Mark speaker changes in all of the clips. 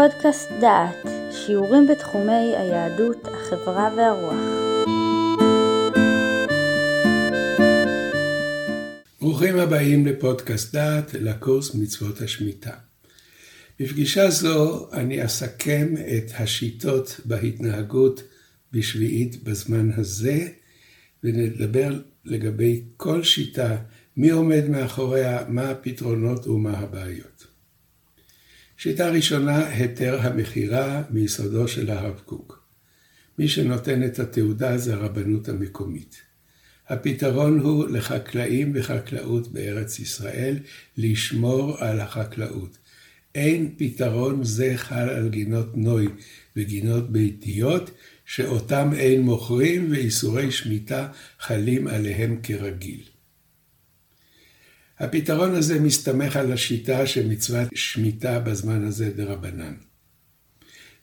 Speaker 1: פודקאסט דעת, שיעורים בתחומי היהדות, החברה והרוח.
Speaker 2: ברוכים הבאים לפודקאסט דעת, לקורס מצוות השמיטה. בפגישה זו אני אסכם את השיטות בהתנהגות בשביעית בזמן הזה, ונדבר לגבי כל שיטה, מי עומד מאחוריה, מה הפתרונות ומה הבעיות. שיטה ראשונה, היתר המכירה מיסודו של הרב קוק. מי שנותן את התעודה זה הרבנות המקומית. הפתרון הוא לחקלאים וחקלאות בארץ ישראל לשמור על החקלאות. אין פתרון זה חל על גינות נוי וגינות ביתיות, שאותם אין מוכרים ואיסורי שמיטה חלים עליהם כרגיל. הפתרון הזה מסתמך על השיטה שמצוות שמיטה בזמן הזה דרבנן.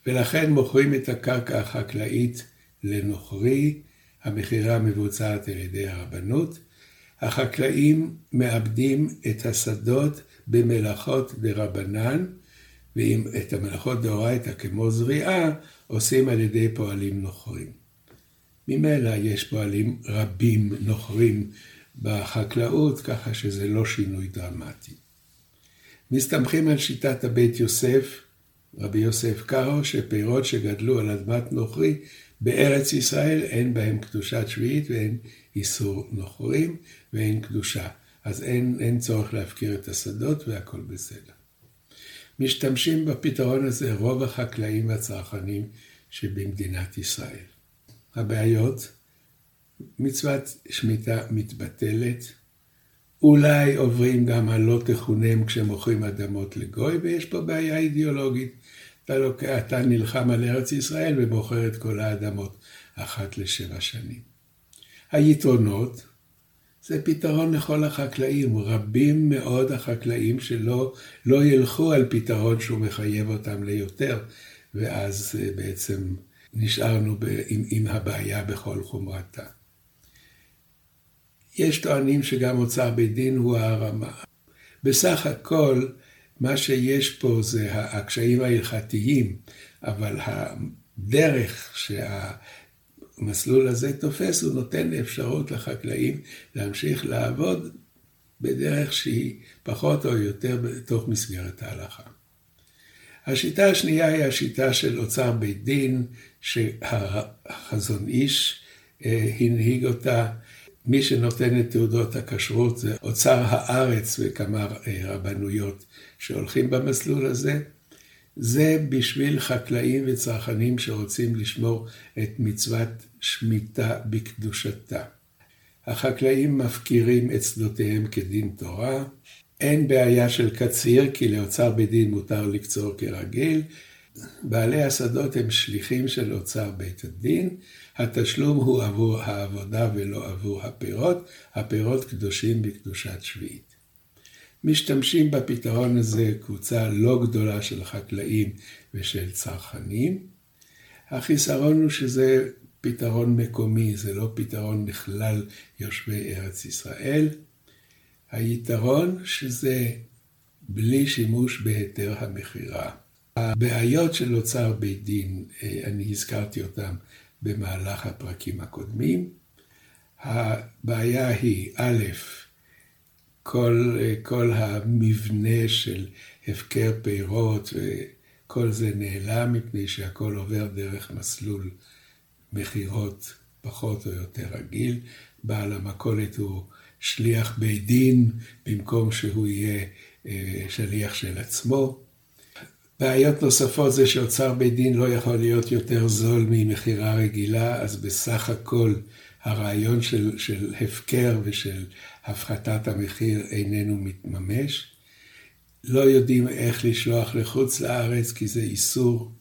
Speaker 2: ולכן מוכרים את הקרקע החקלאית לנוכרי, המכירה מבוצעת על ידי הרבנות. החקלאים מאבדים את השדות במלאכות דרבנן, ואם את המלאכות דאורייתא כמו זריעה, עושים על ידי פועלים נוכרים. ממילא יש פועלים רבים נוכרים בחקלאות, ככה שזה לא שינוי דרמטי. מסתמכים על שיטת הבית יוסף, רבי יוסף קארו, שפירות שגדלו על אדמת נוכרי בארץ ישראל אין בהם קדושת שביעית ואין איסור נוכרים ואין קדושה. אז אין, אין צורך להפקיר את השדות והכל בסדר. משתמשים בפתרון הזה רוב החקלאים והצרכנים שבמדינת ישראל. הבעיות מצוות שמיטה מתבטלת, אולי עוברים גם על לא תכונם כשמוכרים אדמות לגוי, ויש פה בעיה אידיאולוגית. אתה, לוקח, אתה נלחם על ארץ ישראל ומוכר את כל האדמות אחת לשבע שנים. היתרונות, זה פתרון לכל החקלאים. רבים מאוד החקלאים שלא לא ילכו על פתרון שהוא מחייב אותם ליותר, ואז אה, בעצם נשארנו ב, עם, עם הבעיה בכל חומרתה. יש טוענים שגם אוצר בית דין הוא הרמה. בסך הכל, מה שיש פה זה הקשיים ההלכתיים, אבל הדרך שהמסלול הזה תופס, הוא נותן אפשרות לחקלאים להמשיך לעבוד בדרך שהיא פחות או יותר בתוך מסגרת ההלכה. השיטה השנייה היא השיטה של אוצר בית דין, שהחזון איש אה, הנהיג אותה מי שנותן את תעודות הכשרות זה אוצר הארץ וכמה אה, רבנויות שהולכים במסלול הזה. זה בשביל חקלאים וצרכנים שרוצים לשמור את מצוות שמיטה בקדושתה. החקלאים מפקירים את שדותיהם כדין תורה. אין בעיה של קציר, כי לאוצר בית דין מותר לקצור כרגיל. בעלי השדות הם שליחים של אוצר בית הדין, התשלום הוא עבור העבודה ולא עבור הפירות, הפירות קדושים בקדושת שביעית. משתמשים בפתרון הזה קבוצה לא גדולה של חקלאים ושל צרכנים. החיסרון הוא שזה פתרון מקומי, זה לא פתרון לכלל יושבי ארץ ישראל. היתרון שזה בלי שימוש בהיתר המכירה. הבעיות של אוצר בית דין, אה, אני הזכרתי אותן במהלך הפרקים הקודמים. הבעיה היא, א', כל, כל המבנה של הפקר פירות וכל זה נעלם מפני שהכל עובר דרך מסלול מכירות פחות או יותר רגיל. בעל המכולת הוא שליח בית דין במקום שהוא יהיה אה, שליח של עצמו. בעיות נוספות זה שאוצר בית דין לא יכול להיות יותר זול ממכירה רגילה, אז בסך הכל הרעיון של, של הפקר ושל הפחתת המחיר איננו מתממש. לא יודעים איך לשלוח לחוץ לארץ כי זה איסור.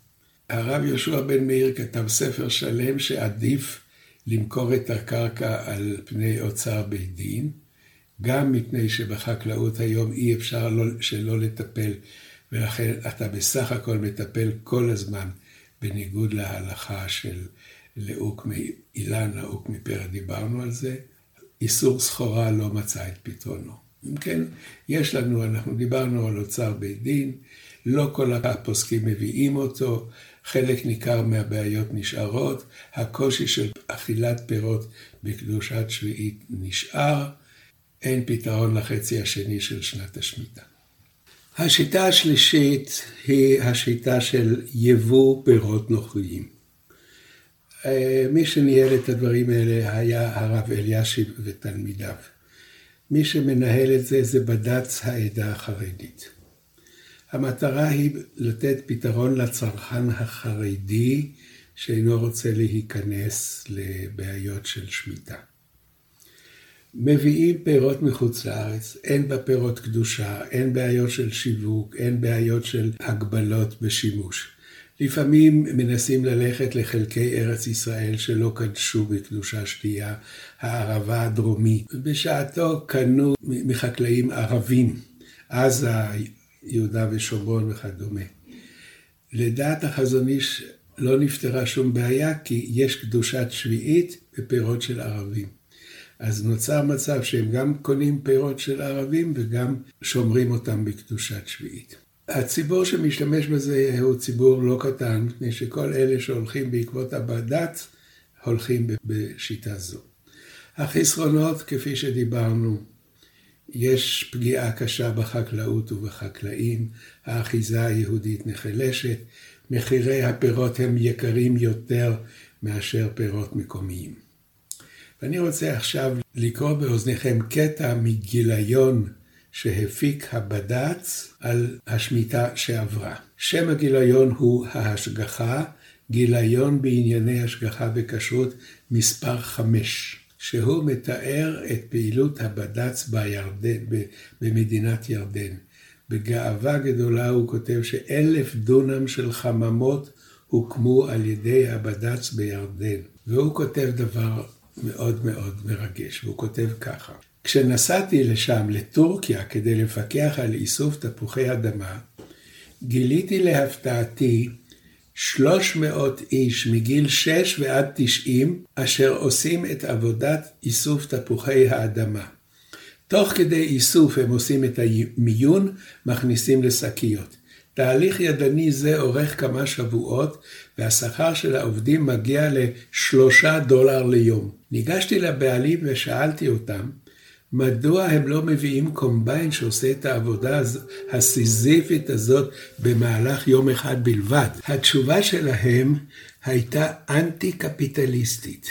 Speaker 2: הרב יהושע בן מאיר כתב ספר שלם שעדיף למכור את הקרקע על פני אוצר בית דין, גם מפני שבחקלאות היום אי אפשר לא, שלא לטפל ולכן אתה בסך הכל מטפל כל הזמן בניגוד להלכה של לאוק מאילן, לאוק מפרא, דיברנו על זה. איסור סחורה לא מצא את פתרונו. אם כן, יש לנו, אנחנו דיברנו על אוצר בית דין, לא כל הפוסקים מביאים אותו, חלק ניכר מהבעיות נשארות, הקושי של אכילת פירות בקדושת שביעית נשאר, אין פתרון לחצי השני של שנת השמיטה. השיטה השלישית היא השיטה של יבוא פירות נוכריים. אה, מי שניהל את הדברים האלה היה הרב אלישיב ותלמידיו. מי שמנהל את זה זה בד"ץ העדה החרדית. המטרה היא לתת פתרון לצרכן החרדי שאינו רוצה להיכנס לבעיות של שמיטה. מביאים פירות מחוץ לארץ, אין בה פירות קדושה, אין בעיות של שיווק, אין בעיות של הגבלות בשימוש. לפעמים מנסים ללכת לחלקי ארץ ישראל שלא קדשו בקדושה שתייה, הערבה הדרומית. בשעתו קנו מחקלאים ערבים, עזה, יהודה ושומרון וכדומה. לדעת החזון איש לא נפתרה שום בעיה, כי יש קדושת שביעית בפירות של ערבים. אז נוצר מצב שהם גם קונים פירות של ערבים וגם שומרים אותם בקדושת שביעית. הציבור שמשתמש בזה הוא ציבור לא קטן, מפני שכל אלה שהולכים בעקבות הבד"ץ הולכים בשיטה זו. החסרונות, כפי שדיברנו, יש פגיעה קשה בחקלאות ובחקלאים, האחיזה היהודית נחלשת, מחירי הפירות הם יקרים יותר מאשר פירות מקומיים. ואני רוצה עכשיו לקרוא באוזניכם קטע מגיליון שהפיק הבד"ץ על השמיטה שעברה. שם הגיליון הוא ההשגחה, גיליון בענייני השגחה וכשרות מספר 5, שהוא מתאר את פעילות הבד"ץ בירדן, במדינת ירדן. בגאווה גדולה הוא כותב שאלף דונם של חממות הוקמו על ידי הבד"ץ בירדן. והוא כותב דבר מאוד מאוד מרגש, והוא כותב ככה: כשנסעתי לשם, לטורקיה, כדי לפקח על איסוף תפוחי אדמה, גיליתי להפתעתי 300 איש מגיל 6 ועד 90 אשר עושים את עבודת איסוף תפוחי האדמה. תוך כדי איסוף הם עושים את המיון, מכניסים לשקיות. תהליך ידני זה אורך כמה שבועות, והשכר של העובדים מגיע לשלושה דולר ליום. ניגשתי לבעלים ושאלתי אותם, מדוע הם לא מביאים קומביין שעושה את העבודה הסיזיפית הזאת במהלך יום אחד בלבד? התשובה שלהם הייתה אנטי-קפיטליסטית.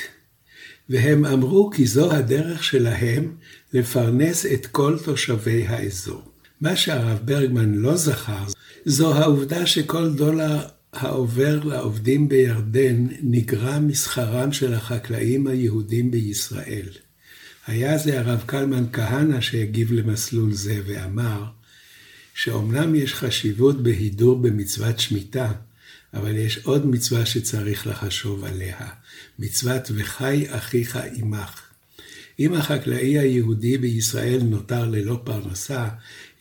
Speaker 2: והם אמרו כי זו הדרך שלהם לפרנס את כל תושבי האזור. מה שהרב ברגמן לא זכר, זו העובדה שכל דולר העובר לעובדים בירדן נגרע משכרם של החקלאים היהודים בישראל. היה זה הרב קלמן כהנא שהגיב למסלול זה ואמר שאומנם יש חשיבות בהידור במצוות שמיטה, אבל יש עוד מצווה שצריך לחשוב עליה, מצוות וחי אחיך עמך. אם החקלאי היהודי בישראל נותר ללא פרנסה,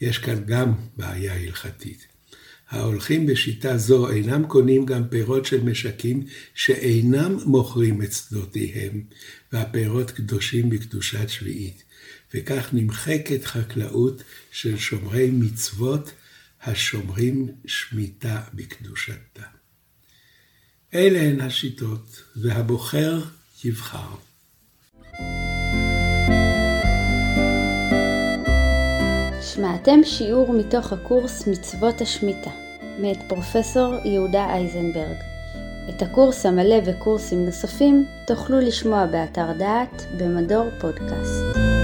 Speaker 2: יש כאן גם בעיה הלכתית. ההולכים בשיטה זו אינם קונים גם פירות של משקים שאינם מוכרים את שדותיהם, והפירות קדושים בקדושת שביעית. וכך נמחקת חקלאות של שומרי מצוות השומרים שמיטה בקדושתה. אלה הן השיטות, והבוחר יבחר.
Speaker 1: שמעתם שיעור מתוך הקורס מצוות השמיטה, מאת פרופסור יהודה אייזנברג. את הקורס המלא וקורסים נוספים תוכלו לשמוע באתר דעת במדור פודקאסט.